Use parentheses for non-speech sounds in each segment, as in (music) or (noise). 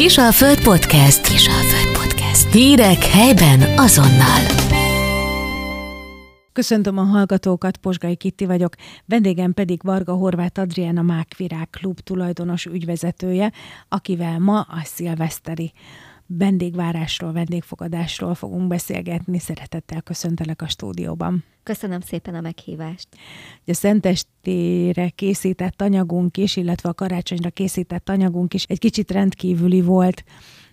Kisalföld Podcast. Kisalföld Podcast. Hírek helyben azonnal. Köszöntöm a hallgatókat, Posgai Kitti vagyok, vendégem pedig Varga Horváth Adriana Mákvirág klub tulajdonos ügyvezetője, akivel ma a szilveszteri vendégvárásról, vendégfogadásról fogunk beszélgetni. Szeretettel köszöntelek a stúdióban. Köszönöm szépen a meghívást. A Szentestére készített anyagunk is, illetve a karácsonyra készített anyagunk is egy kicsit rendkívüli volt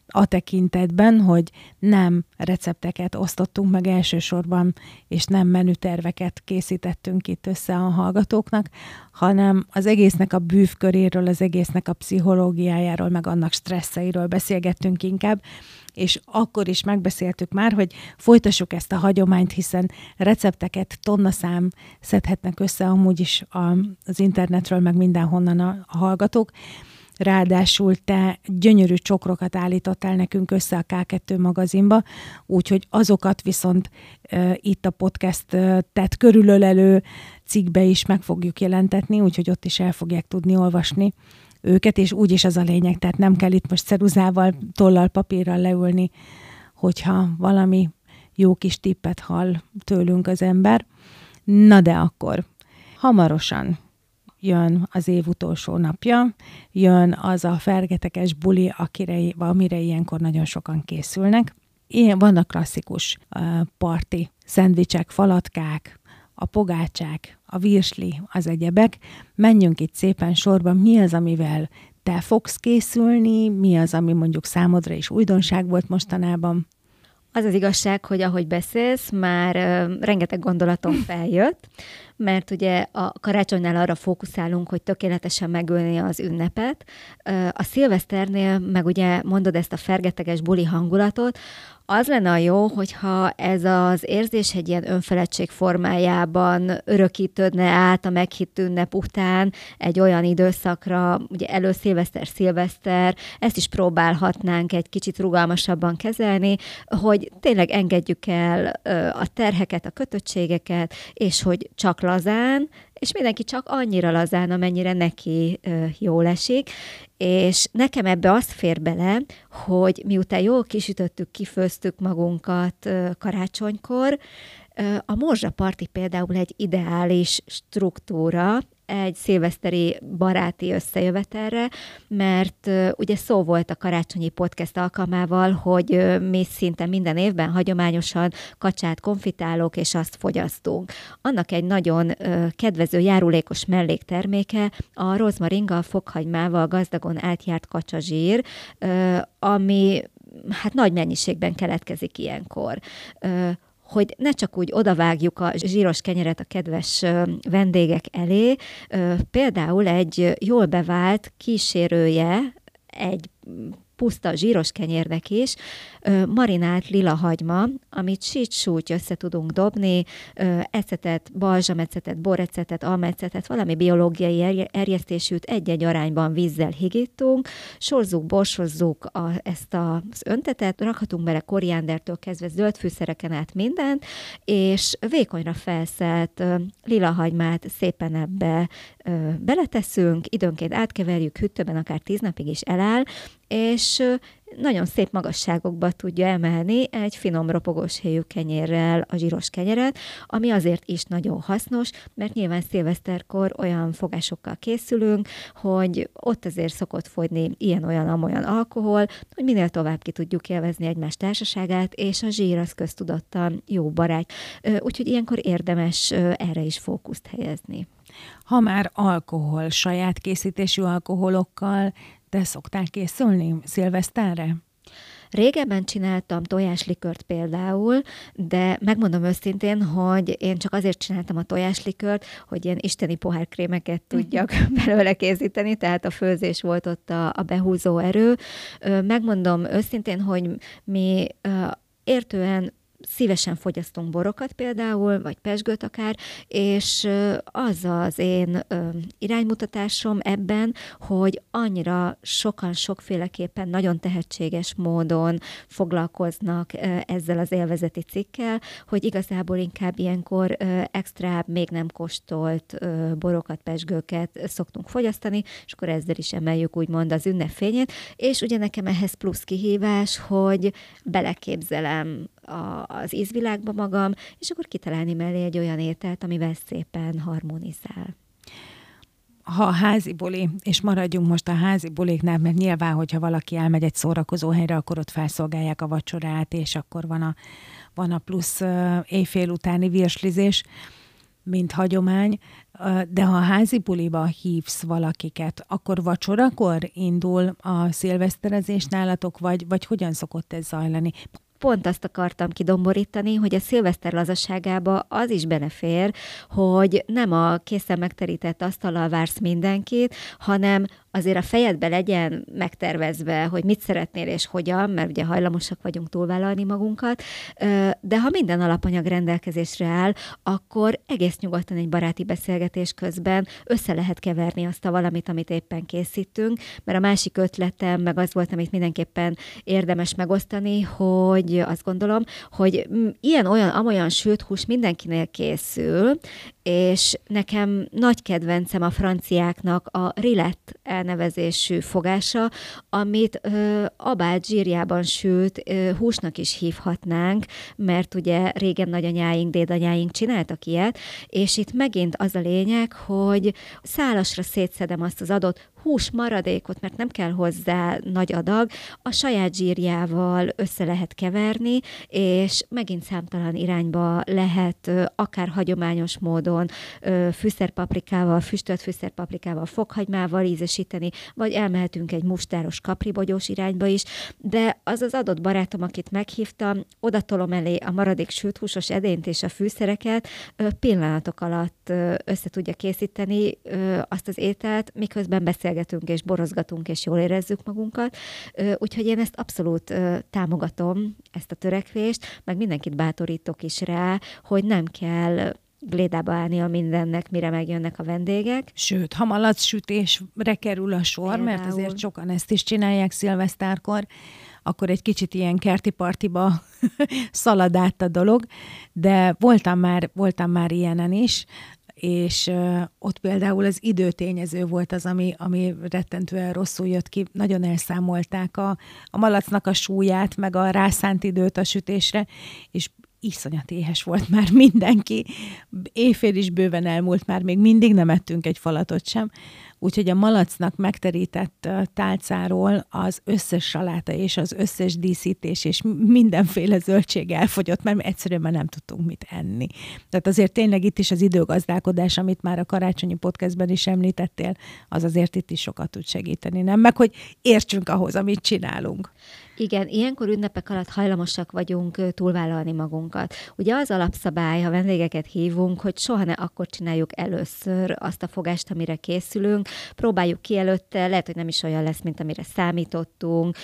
a tekintetben, hogy nem recepteket osztottunk meg elsősorban, és nem menüterveket készítettünk itt össze a hallgatóknak, hanem az egésznek a bűvköréről, az egésznek a pszichológiájáról, meg annak stresszeiről beszélgettünk inkább, és akkor is megbeszéltük már, hogy folytassuk ezt a hagyományt, hiszen recepteket tonnaszám szedhetnek össze amúgy is az internetről, meg mindenhonnan a, hallgatók, Ráadásul te gyönyörű csokrokat állítottál nekünk össze a K2 magazinba, úgyhogy azokat viszont e, itt a podcast e, tett körülölelő cikkbe is meg fogjuk jelentetni, úgyhogy ott is el fogják tudni olvasni őket, és úgyis az a lényeg, tehát nem kell itt most ceruzával, tollal, papírral leülni, hogyha valami jó kis tippet hall tőlünk az ember. Na de akkor hamarosan jön az év utolsó napja, jön az a fergetekes buli, akire, amire ilyenkor nagyon sokan készülnek. Ilyen vannak klasszikus uh, parti szendvicsek, falatkák, a pogácsák, a virsli, az egyebek. Menjünk itt szépen sorban, mi az, amivel te fogsz készülni, mi az, ami mondjuk számodra is újdonság volt mostanában? Az az igazság, hogy ahogy beszélsz, már rengeteg gondolatom (laughs) feljött, mert ugye a karácsonynál arra fókuszálunk, hogy tökéletesen megölni az ünnepet. A szilveszternél meg ugye mondod ezt a fergeteges buli hangulatot, az lenne a jó, hogyha ez az érzés egy ilyen önfeledtség formájában örökítődne át a meghitt ünnep után egy olyan időszakra, ugye elő szilveszter, szilveszter, ezt is próbálhatnánk egy kicsit rugalmasabban kezelni, hogy tényleg engedjük el a terheket, a kötöttségeket, és hogy csak lazán, és mindenki csak annyira lazán, amennyire neki ö, jól esik, és nekem ebbe azt fér bele, hogy miután jól kisütöttük, kifőztük magunkat ö, karácsonykor, a morzsaparti például egy ideális struktúra, egy szilveszteri baráti összejövetelre, mert ugye szó volt a karácsonyi podcast alkalmával, hogy mi szinte minden évben hagyományosan kacsát konfitálok, és azt fogyasztunk. Annak egy nagyon kedvező járulékos mellékterméke a rozmaringgal, fokhagymával gazdagon átjárt kacsazsír, ami hát nagy mennyiségben keletkezik ilyenkor. Hogy ne csak úgy odavágjuk a zsíros kenyeret a kedves vendégek elé, például egy jól bevált kísérője egy puszta zsíros kenyérnek is, marinált lila hagyma, amit sítsúgy össze tudunk dobni, ecetet, balzsamecetet, borecetet, almecetet, valami biológiai erjesztésűt egy-egy arányban vízzel higítunk, sorzzuk, borsozzuk a, ezt az öntetet, rakhatunk bele koriándertől kezdve zöld fűszereken át mindent, és vékonyra felszelt lila hagymát szépen ebbe beleteszünk, időnként átkeverjük hűtőben, akár tíz napig is eláll, és nagyon szép magasságokba tudja emelni egy finom ropogós helyű kenyérrel a zsíros kenyeret, ami azért is nagyon hasznos, mert nyilván szilveszterkor olyan fogásokkal készülünk, hogy ott azért szokott fogyni ilyen-olyan-amolyan alkohol, hogy minél tovább ki tudjuk élvezni egymás társaságát, és a zsír az köztudottan jó barát. Úgyhogy ilyenkor érdemes erre is fókuszt helyezni. Ha már alkohol, saját készítésű alkoholokkal te szoktál készülni szilveszterre? Régebben csináltam tojáslikört például, de megmondom őszintén, hogy én csak azért csináltam a tojáslikört, hogy ilyen isteni pohárkrémeket tudjak (laughs) belőle készíteni, tehát a főzés volt ott a, a behúzó erő. Megmondom őszintén, hogy mi értően szívesen fogyasztunk borokat például, vagy pesgőt akár, és az az én iránymutatásom ebben, hogy annyira sokan sokféleképpen nagyon tehetséges módon foglalkoznak ezzel az élvezeti cikkel, hogy igazából inkább ilyenkor extra még nem kóstolt borokat, pesgőket szoktunk fogyasztani, és akkor ezzel is emeljük úgymond az ünnepfényét, és ugye nekem ehhez plusz kihívás, hogy beleképzelem a, az ízvilágba magam, és akkor kitalálni mellé egy olyan ételt, amivel szépen harmonizál ha a házi buli, és maradjunk most a házi buliknál, mert nyilván, hogyha valaki elmegy egy szórakozó helyre, akkor ott felszolgálják a vacsorát, és akkor van a, van a plusz uh, éjfél utáni virslizés, mint hagyomány, de ha a házi buliba hívsz valakiket, akkor vacsorakor indul a szilveszterezés nálatok, vagy, vagy hogyan szokott ez zajlani? Pont azt akartam kidomborítani, hogy a szilveszter lazaságába az is benefér, hogy nem a készen megterített asztallal vársz mindenkit, hanem azért a fejedbe legyen megtervezve, hogy mit szeretnél és hogyan, mert ugye hajlamosak vagyunk túlvállalni magunkat, de ha minden alapanyag rendelkezésre áll, akkor egész nyugodtan egy baráti beszélgetés közben össze lehet keverni azt a valamit, amit éppen készítünk, mert a másik ötletem, meg az volt, amit mindenképpen érdemes megosztani, hogy azt gondolom, hogy ilyen-olyan, amolyan sült hús mindenkinél készül, és nekem nagy kedvencem a franciáknak a rillet elnevezésű fogása, amit ö, abát zsírjában sült ö, húsnak is hívhatnánk, mert ugye régen nagyanyáink, dédanyáink csináltak ilyet, és itt megint az a lényeg, hogy szálasra szétszedem azt az adott hús maradékot, mert nem kell hozzá nagy adag, a saját zsírjával össze lehet keverni, és megint számtalan irányba lehet akár hagyományos módon fűszerpaprikával, füstölt fűszerpaprikával, fokhagymával ízesíteni, vagy elmehetünk egy mustáros kapribogyós irányba is, de az az adott barátom, akit meghívtam, oda tolom elé a maradék sült húsos edényt és a fűszereket, pillanatok alatt össze tudja készíteni azt az ételt, miközben beszél beszélgetünk és borozgatunk, és jól érezzük magunkat. Úgyhogy én ezt abszolút támogatom, ezt a törekvést, meg mindenkit bátorítok is rá, hogy nem kell glédába állni a mindennek, mire megjönnek a vendégek. Sőt, ha malacsütésre kerül a sor, Például. mert azért sokan ezt is csinálják szilvesztárkor, akkor egy kicsit ilyen kerti partiba (laughs) szalad át a dolog, de voltam már, voltam már ilyenen is, és ott például az időtényező volt az, ami, ami rettentően rosszul jött ki. Nagyon elszámolták a, a malacnak a súlyát, meg a rászánt időt a sütésre, és iszonyat éhes volt (laughs) már mindenki. Éjfél is bőven elmúlt, már még mindig nem ettünk egy falatot sem. Úgyhogy a malacnak megterített tálcáról az összes saláta és az összes díszítés és mindenféle zöldség elfogyott, mert egyszerűen már nem tudtunk mit enni. Tehát azért tényleg itt is az időgazdálkodás, amit már a karácsonyi podcastben is említettél, az azért itt is sokat tud segíteni, nem? Meg hogy értsünk ahhoz, amit csinálunk. Igen, ilyenkor ünnepek alatt hajlamosak vagyunk túlvállalni magunkat. Ugye az alapszabály, ha vendégeket hívunk, hogy soha ne akkor csináljuk először azt a fogást, amire készülünk, próbáljuk ki előtte, lehet, hogy nem is olyan lesz, mint amire számítottunk,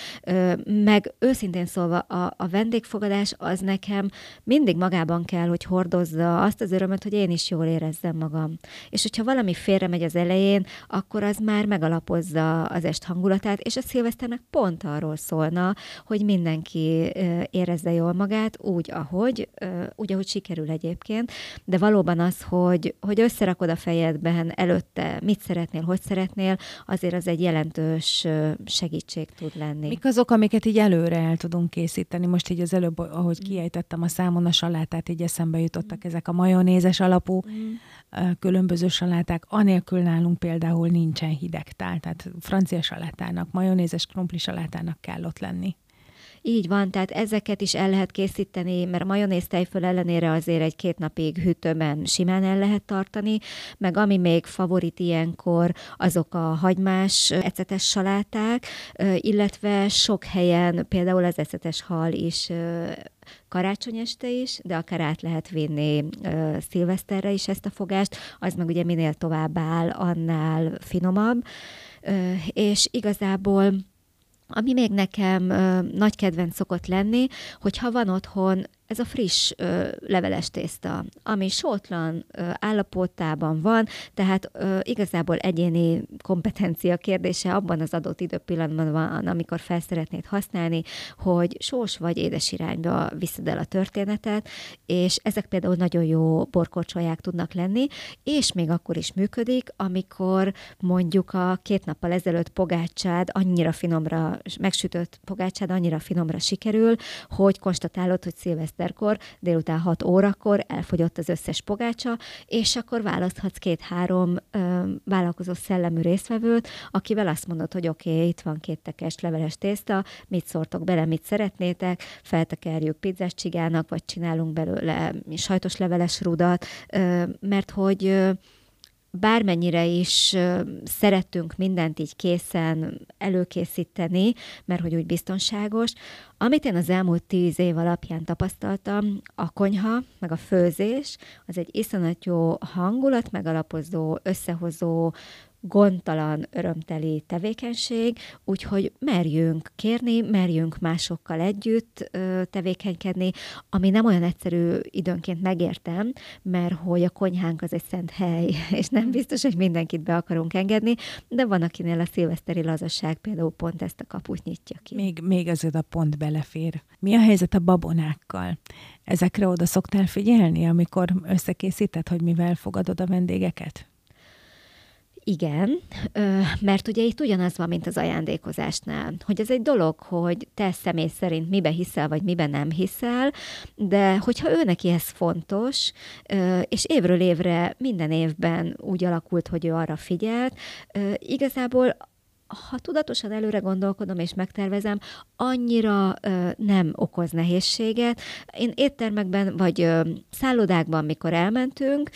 meg őszintén szólva a, a vendégfogadás az nekem mindig magában kell, hogy hordozza azt az örömöt, hogy én is jól érezzem magam. És hogyha valami félre megy az elején, akkor az már megalapozza az est hangulatát, és a szilveszternek pont arról szólna, hogy mindenki érezze jól magát, úgy, ahogy, úgy, ahogy sikerül egyébként, de valóban az, hogy, hogy összerakod a fejedben előtte, mit szeretnél, hogy szeretnél, azért az egy jelentős segítség tud lenni. Mik azok, amiket így előre el tudunk készíteni? Most így az előbb, ahogy kiejtettem a számon a salátát, így eszembe jutottak mm. ezek a majonézes alapú mm. különböző saláták. Anélkül nálunk például nincsen hideg tál, tehát francia salátának, majonézes krumpli salátának kell ott lenni. Így van, tehát ezeket is el lehet készíteni, mert majonéz tejföl ellenére azért egy-két napig hűtőben simán el lehet tartani, meg ami még favorit ilyenkor, azok a hagymás ecetes saláták, illetve sok helyen például az ecetes hal is karácsony este is, de akár át lehet vinni uh, szilveszterre is ezt a fogást, az meg ugye minél tovább áll, annál finomabb, uh, és igazából ami még nekem ö, nagy kedvenc szokott lenni, hogy ha van otthon ez a friss ö, leveles tészta, ami sótlan ö, állapotában van, tehát ö, igazából egyéni kompetencia kérdése abban az adott időpillanatban van, amikor fel szeretnéd használni, hogy sós vagy édes irányba viszed el a történetet, és ezek például nagyon jó borkorcsolyák tudnak lenni, és még akkor is működik, amikor mondjuk a két nappal ezelőtt pogácsád annyira finomra, megsütött pogácsád annyira finomra sikerül, hogy konstatálod, hogy szilveszterkor, délután 6 órakor elfogyott az összes pogácsa, és akkor választhatsz két-három vállalkozó szellemű részvevőt, akivel azt mondod, hogy oké, okay, itt van két tekes leveles tészta, mit szórtok bele, mit szeretnétek, feltekerjük pizzás csigának, vagy csinálunk belőle sajtos leveles rudat, mert hogy bármennyire is szerettünk mindent így készen előkészíteni, mert hogy úgy biztonságos, amit én az elmúlt tíz év alapján tapasztaltam, a konyha, meg a főzés, az egy iszonyat jó hangulat megalapozó, összehozó, gondtalan, örömteli tevékenység, úgyhogy merjünk kérni, merjünk másokkal együtt ö, tevékenykedni, ami nem olyan egyszerű időnként megértem, mert hogy a konyhánk az egy szent hely, (laughs) és nem biztos, hogy mindenkit be akarunk engedni, de van, akinél a szilveszteri lazasság például pont ezt a kaput nyitja ki. Még, még ez a pont belefér. Mi a helyzet a babonákkal? Ezekre oda szoktál figyelni, amikor összekészíted, hogy mivel fogadod a vendégeket? Igen, mert ugye itt ugyanaz van, mint az ajándékozásnál, hogy ez egy dolog, hogy te személy szerint mibe hiszel, vagy miben nem hiszel, de hogyha ő neki ez fontos, és évről évre minden évben úgy alakult, hogy ő arra figyelt, igazából ha tudatosan előre gondolkodom és megtervezem, annyira ö, nem okoz nehézséget. Én éttermekben vagy ö, szállodákban, mikor elmentünk,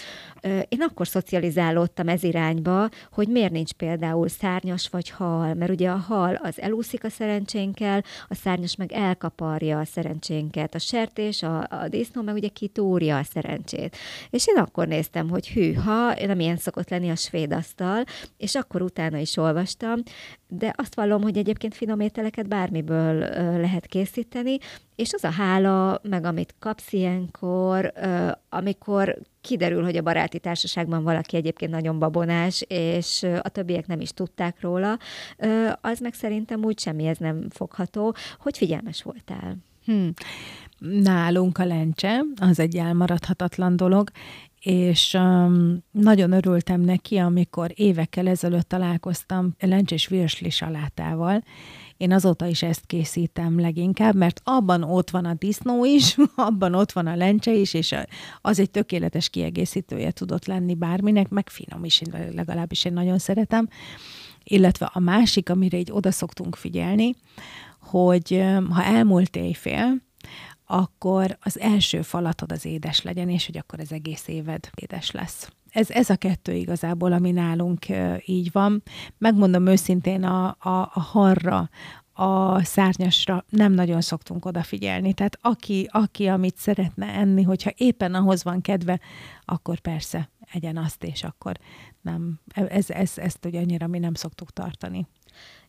én akkor szocializálódtam ez irányba, hogy miért nincs például szárnyas vagy hal, mert ugye a hal az elúszik a szerencsénkkel, a szárnyas meg elkaparja a szerencsénket, a sertés, a, a disznó meg ugye kitúrja a szerencsét. És én akkor néztem, hogy hűha, nem ilyen szokott lenni a svéd asztal, és akkor utána is olvastam, de azt vallom, hogy egyébként finom ételeket bármiből lehet készíteni, és az a hála, meg amit kapsz ilyenkor, amikor kiderül, hogy a baráti társaságban valaki egyébként nagyon babonás, és a többiek nem is tudták róla, az meg szerintem úgy semmihez nem fogható, hogy figyelmes voltál. Hmm. Nálunk a lencse, az egy elmaradhatatlan dolog, és um, nagyon örültem neki, amikor évekkel ezelőtt találkoztam lencsés virsli salátával. Én azóta is ezt készítem leginkább, mert abban ott van a disznó is, (laughs) abban ott van a lencse is, és az egy tökéletes kiegészítője tudott lenni bárminek, meg finom is, legalábbis én nagyon szeretem. Illetve a másik, amire így oda szoktunk figyelni, hogy ha elmúlt éjfél, akkor az első falatod az édes legyen, és hogy akkor az egész éved édes lesz. Ez, ez a kettő igazából, ami nálunk így van. Megmondom őszintén, a, a, a harra, a szárnyasra nem nagyon szoktunk odafigyelni. Tehát aki, aki amit szeretne enni, hogyha éppen ahhoz van kedve, akkor persze egyen azt, és akkor nem, ez, ez, ezt ugye annyira mi nem szoktuk tartani.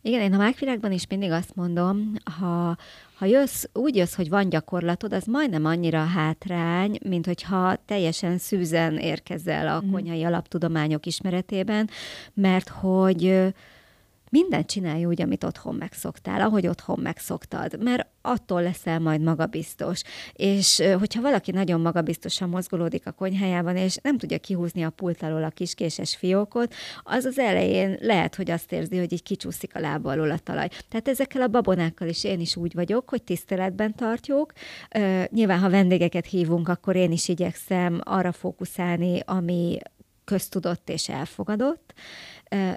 Igen, én a mágvilágban is mindig azt mondom, ha, ha jössz, úgy jössz, hogy van gyakorlatod, az majdnem annyira hátrány, mint hogyha teljesen szűzen érkezel a mhm. konyhai alaptudományok ismeretében, mert hogy mindent csinálj úgy, amit otthon megszoktál, ahogy otthon megszoktad, mert attól leszel majd magabiztos. És hogyha valaki nagyon magabiztosan mozgolódik a konyhájában, és nem tudja kihúzni a pult alól a kiskéses fiókot, az az elején lehet, hogy azt érzi, hogy így kicsúszik a lába alól a talaj. Tehát ezekkel a babonákkal is én is úgy vagyok, hogy tiszteletben tartjuk. Nyilván, ha vendégeket hívunk, akkor én is igyekszem arra fókuszálni, ami köztudott és elfogadott,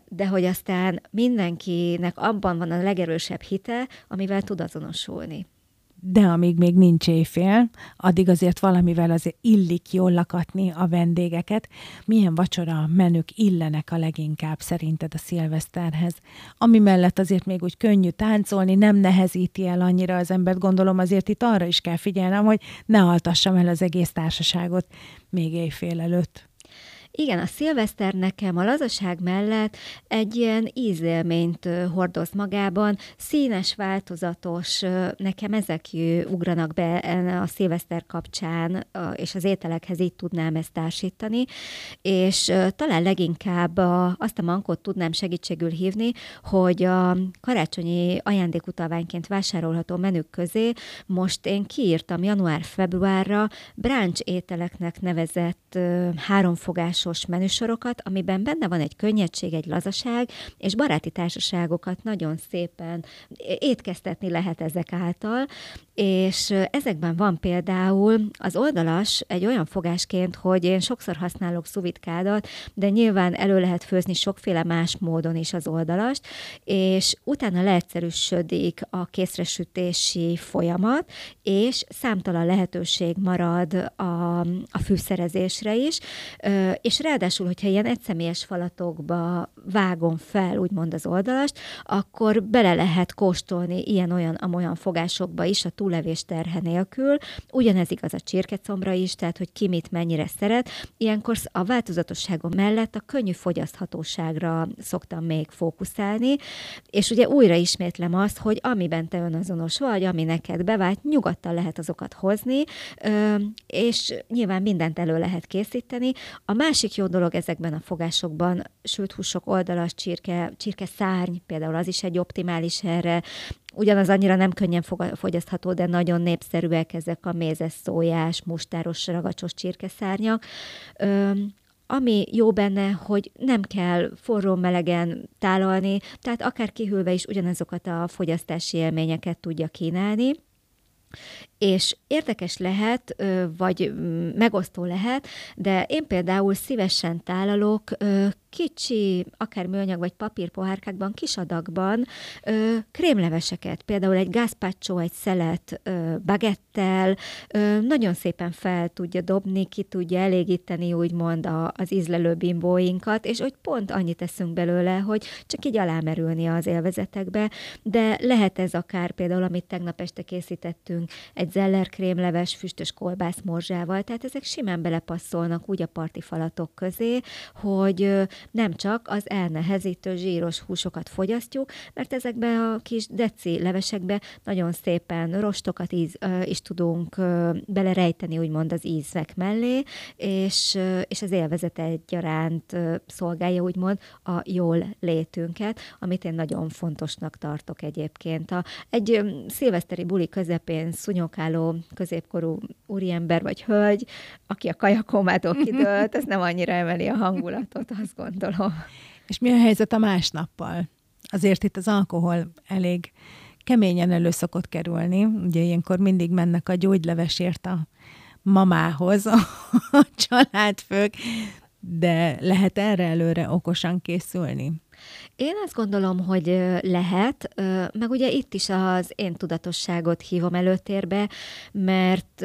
de hogy aztán mindenkinek abban van a legerősebb hite, amivel tud azonosulni. De amíg még nincs éjfél, addig azért valamivel azért illik jól lakatni a vendégeket. Milyen vacsora menük illenek a leginkább szerinted a szilveszterhez? Ami mellett azért még úgy könnyű táncolni, nem nehezíti el annyira az embert. Gondolom azért itt arra is kell figyelnem, hogy ne altassam el az egész társaságot még éjfél előtt. Igen, a szilveszter nekem a lazaság mellett egy ilyen ízélményt hordoz magában, színes, változatos, nekem ezek ugranak be a szilveszter kapcsán, és az ételekhez így tudnám ezt társítani, és talán leginkább azt a mankot tudnám segítségül hívni, hogy a karácsonyi ajándékutalványként vásárolható menük közé most én kiírtam január-februárra brunch ételeknek nevezett háromfogásos menüsorokat, amiben benne van egy könnyedség, egy lazaság, és baráti társaságokat nagyon szépen étkeztetni lehet ezek által, és ezekben van például az oldalas egy olyan fogásként, hogy én sokszor használok szuvitkádat, de nyilván elő lehet főzni sokféle más módon is az oldalast, és utána leegyszerűsödik a készresütési folyamat, és számtalan lehetőség marad a, a fűszerezésre is, és ráadásul, hogyha ilyen egyszemélyes falatokba vágom fel, úgymond az oldalast, akkor bele lehet kóstolni ilyen-olyan-amolyan fogásokba is a túlevés terhe nélkül. Ugyanez igaz a csirkecombra is, tehát hogy ki mit mennyire szeret. Ilyenkor a változatosságon mellett a könnyű fogyaszthatóságra szoktam még fókuszálni, és ugye újra ismétlem azt, hogy amiben te önazonos vagy, ami neked bevált, nyugodtan lehet azokat hozni, és nyilván mindent elő lehet készíteni. A másik jó dolog ezekben a fogásokban, sült húsok, oldalas csirke, csirke szárny, például az is egy optimális erre, ugyanaz annyira nem könnyen fogyasztható, de nagyon népszerűek ezek a mézes szójás, mustáros, ragacsos csirkeszárnyak. Ami jó benne, hogy nem kell forró melegen tálalni, tehát akár kihűlve is ugyanazokat a fogyasztási élményeket tudja kínálni. És érdekes lehet, vagy megosztó lehet, de én például szívesen tálalok kicsi, akár műanyag vagy papírpohárkákban, kis adagban ö, krémleveseket, például egy gazpacho, egy szelet ö, bagettel, ö, nagyon szépen fel tudja dobni, ki tudja elégíteni úgymond a, az ízlelő bimbóinkat, és hogy pont annyit teszünk belőle, hogy csak így alámerülni az élvezetekbe, de lehet ez akár például, amit tegnap este készítettünk, egy zeller krémleves füstös kolbász morzsával, tehát ezek simán belepasszolnak úgy a parti falatok közé, hogy nem csak az elnehezítő zsíros húsokat fogyasztjuk, mert ezekbe a kis deci levesekbe nagyon szépen rostokat íz, is tudunk belerejteni, úgymond az ízek mellé, és, és az élvezet egyaránt szolgálja, úgymond, a jól létünket, amit én nagyon fontosnak tartok egyébként. A, egy szilveszteri buli közepén szunyokáló középkorú úriember vagy hölgy, aki a kajakomától (laughs) kidőlt, ez nem annyira emeli a hangulatot, azt gondolom gondolom. És mi a helyzet a másnappal? Azért itt az alkohol elég keményen elő szokott kerülni. Ugye ilyenkor mindig mennek a gyógylevesért a mamához (laughs) a családfők, de lehet erre előre okosan készülni? Én azt gondolom, hogy lehet, meg ugye itt is az én tudatosságot hívom előtérbe, mert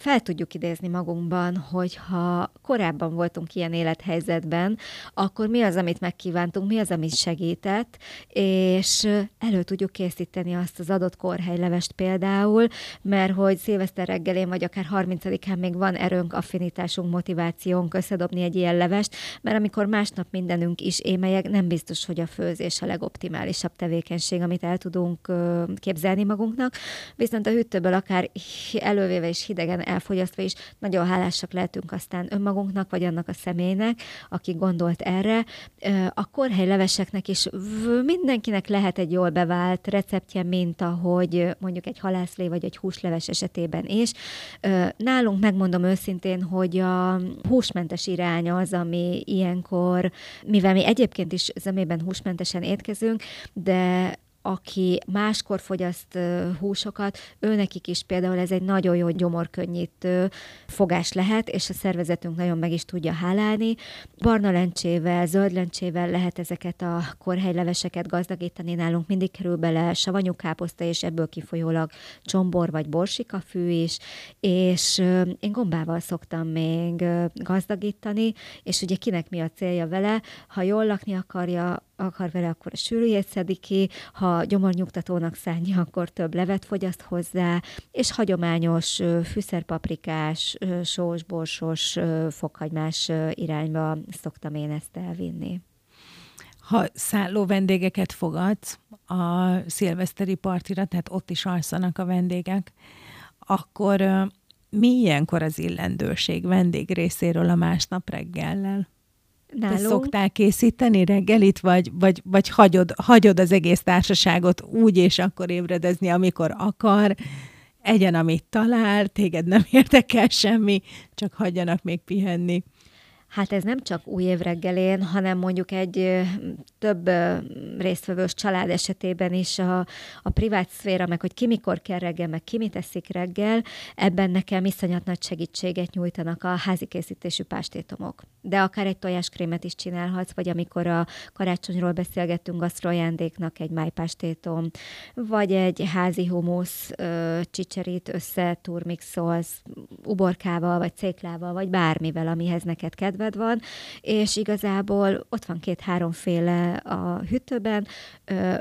fel tudjuk idézni magunkban, hogy ha korábban voltunk ilyen élethelyzetben, akkor mi az, amit megkívántunk, mi az, amit segített, és elő tudjuk készíteni azt az adott korhelylevest például, mert hogy szilveszter reggelén, vagy akár 30-án még van erőnk, affinitásunk, motivációnk összedobni egy ilyen levest, mert amikor másnap mindenünk is émelyek, nem biztos, hogy a főzés a legoptimálisabb tevékenység, amit el tudunk képzelni magunknak, viszont a hűtőből akár elővéve és hidegen elfogyasztva is nagyon hálásak lehetünk aztán önmagunknak, vagy annak a személynek, aki gondolt erre. A korhely leveseknek is mindenkinek lehet egy jól bevált receptje, mint ahogy mondjuk egy halászlé vagy egy húsleves esetében is. Nálunk megmondom őszintén, hogy a húsmentes irány az, ami ilyenkor, mivel mi egyébként is zömében húsmentesen étkezünk, de aki máskor fogyaszt húsokat, őnekik is például ez egy nagyon jó gyomorkönnyítő fogás lehet, és a szervezetünk nagyon meg is tudja hálálni. Barna lencsével, zöld lencsével lehet ezeket a korhelyleveseket gazdagítani. Nálunk mindig kerül bele savanyú káposzta, és ebből kifolyólag csombor vagy borsikafű is, és én gombával szoktam még gazdagítani, és ugye kinek mi a célja vele, ha jól lakni akarja, akar vele, akkor a sűrűjét szedi ki, ha gyomornyugtatónak szánja, akkor több levet fogyaszt hozzá, és hagyományos fűszerpaprikás, sós, borsos, fokhagymás irányba szoktam én ezt elvinni. Ha szálló vendégeket fogadsz a szilveszteri partira, tehát ott is alszanak a vendégek, akkor mi ilyenkor az illendőség vendég részéről a másnap reggellel? Nálunk... Te szoktál készíteni reggelit, vagy, vagy, vagy hagyod, hagyod az egész társaságot úgy, és akkor ébredezni, amikor akar, egyen, amit talál, téged nem (laughs) érdekel semmi, csak hagyjanak még pihenni. Hát ez nem csak új év hanem mondjuk egy több résztvevős család esetében is a, a privát szféra, meg hogy ki mikor kell reggel, meg ki mit eszik reggel, ebben nekem iszonyat nagy segítséget nyújtanak a házi készítésű pástétomok. De akár egy tojáskrémet is csinálhatsz, vagy amikor a karácsonyról beszélgettünk, gasztroajándéknak egy májpástétom, vagy egy házi humusz csicserít össze, turmixolsz uborkával, vagy céklával, vagy bármivel, amihez neked kedv kedved van, és igazából ott van két-háromféle a hűtőben,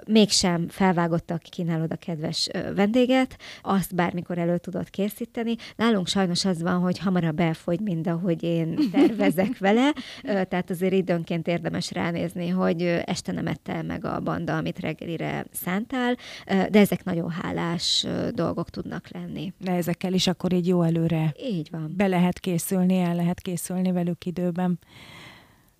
mégsem felvágottak, kínálod a kedves vendéget, azt bármikor elő tudod készíteni. Nálunk sajnos az van, hogy hamarabb elfogy, mint ahogy én (laughs) tervezek vele, tehát azért időnként érdemes ránézni, hogy este nem ette meg a banda, amit reggelire szántál, de ezek nagyon hálás dolgok tudnak lenni. De ezekkel is akkor így jó előre így van. be lehet készülni, el lehet készülni velük idő időben.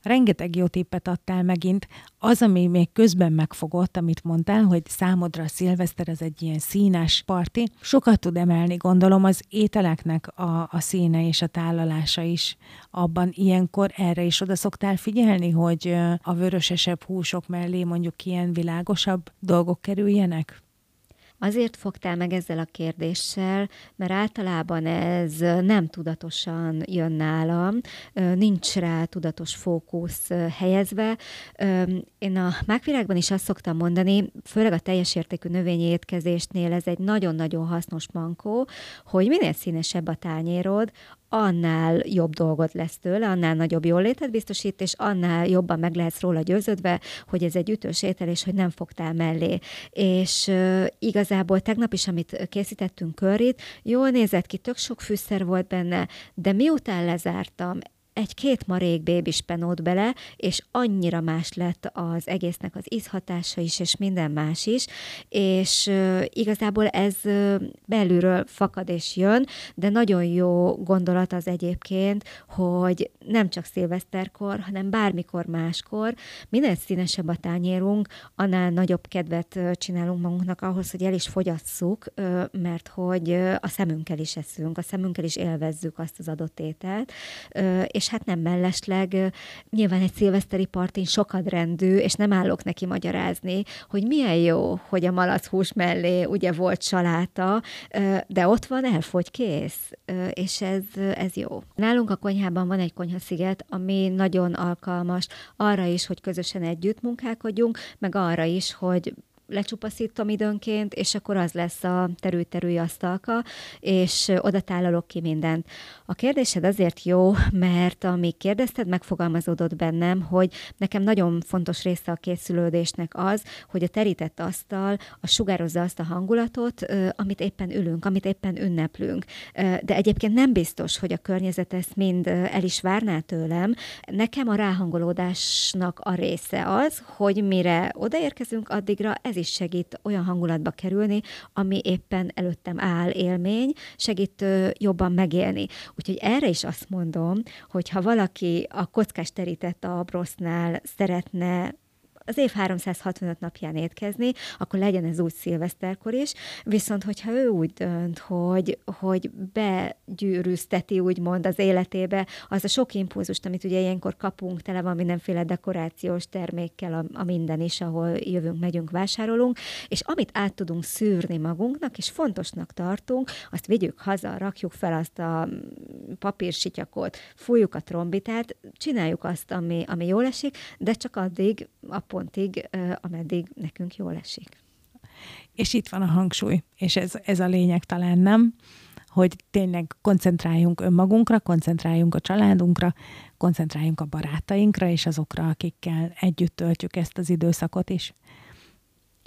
Rengeteg jó tippet adtál megint. Az, ami még közben megfogott, amit mondtál, hogy számodra a szilveszter ez egy ilyen színes parti, sokat tud emelni, gondolom, az ételeknek a, a színe és a tálalása is. Abban ilyenkor erre is oda szoktál figyelni, hogy a vörösesebb húsok mellé mondjuk ilyen világosabb dolgok kerüljenek? Azért fogtál meg ezzel a kérdéssel, mert általában ez nem tudatosan jön nálam, nincs rá tudatos fókusz helyezve. Én a mákvilágban is azt szoktam mondani, főleg a teljes értékű növényi étkezésnél ez egy nagyon-nagyon hasznos mankó, hogy minél színesebb a tányérod, annál jobb dolgot lesz tőle, annál nagyobb jólétet biztosít, és annál jobban meg lehetsz róla győződve, hogy ez egy ütős étel, és hogy nem fogtál mellé. És uh, igazából tegnap is, amit készítettünk körét, jól nézett ki, tök sok fűszer volt benne, de miután lezártam, egy-két marék bébispenót bele, és annyira más lett az egésznek az ízhatása is, és minden más is, és igazából ez belülről fakad és jön, de nagyon jó gondolat az egyébként, hogy nem csak szilveszterkor, hanem bármikor máskor, minél színesebb a tányérunk, annál nagyobb kedvet csinálunk magunknak ahhoz, hogy el is fogyasszuk, mert hogy a szemünkkel is eszünk, a szemünkkel is élvezzük azt az adott ételt, és hát nem mellesleg nyilván egy szilveszteri partin sokadrendű, és nem állok neki magyarázni, hogy milyen jó, hogy a malac hús mellé ugye volt saláta, de ott van, elfogy, kész, és ez, ez jó. Nálunk a konyhában van egy konyhasziget, ami nagyon alkalmas arra is, hogy közösen együtt munkálkodjunk, meg arra is, hogy lecsupaszítom időnként, és akkor az lesz a terül-terülj asztalka, és oda tálalok ki mindent. A kérdésed azért jó, mert amíg kérdezted, megfogalmazódott bennem, hogy nekem nagyon fontos része a készülődésnek az, hogy a terített asztal a sugározza azt a hangulatot, amit éppen ülünk, amit éppen ünneplünk. De egyébként nem biztos, hogy a környezet ezt mind el is várná tőlem. Nekem a ráhangolódásnak a része az, hogy mire odaérkezünk, addigra ez is segít olyan hangulatba kerülni, ami éppen előttem áll élmény, segít jobban megélni. Úgyhogy erre is azt mondom, hogy ha valaki a kockás terített abrosznál szeretne az év 365 napján étkezni, akkor legyen ez úgy szilveszterkor is, viszont hogyha ő úgy dönt, hogy, hogy begyűrűzteti úgymond az életébe az a sok impulzust, amit ugye ilyenkor kapunk, tele van mindenféle dekorációs termékkel, a, a minden is, ahol jövünk, megyünk, vásárolunk, és amit át tudunk szűrni magunknak, és fontosnak tartunk, azt vigyük haza, rakjuk fel azt a papírsityakot, fújjuk a trombitát, csináljuk azt, ami, ami jól esik, de csak addig a pontig, ameddig nekünk jól esik. És itt van a hangsúly, és ez, ez a lényeg talán nem, hogy tényleg koncentráljunk önmagunkra, koncentráljunk a családunkra, koncentráljunk a barátainkra és azokra, akikkel együtt töltjük ezt az időszakot is.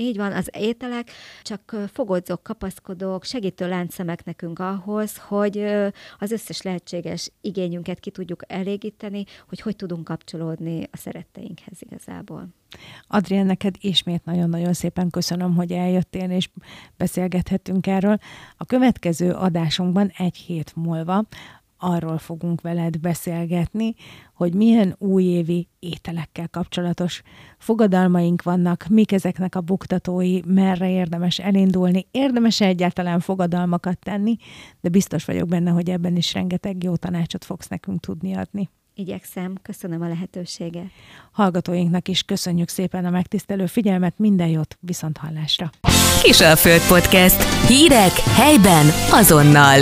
Így van, az ételek csak fogodzók, kapaszkodók, segítő láncszemek nekünk ahhoz, hogy az összes lehetséges igényünket ki tudjuk elégíteni, hogy hogy tudunk kapcsolódni a szeretteinkhez igazából. Adrián, neked ismét nagyon-nagyon szépen köszönöm, hogy eljöttél és beszélgethettünk erről. A következő adásunkban egy hét múlva arról fogunk veled beszélgetni, hogy milyen újévi ételekkel kapcsolatos fogadalmaink vannak, mik ezeknek a buktatói, merre érdemes elindulni, érdemes -e egyáltalán fogadalmakat tenni, de biztos vagyok benne, hogy ebben is rengeteg jó tanácsot fogsz nekünk tudni adni. Igyekszem, köszönöm a lehetőséget. Hallgatóinknak is köszönjük szépen a megtisztelő figyelmet, minden jót, viszont hallásra. Kisalföld Podcast. Hírek helyben azonnal.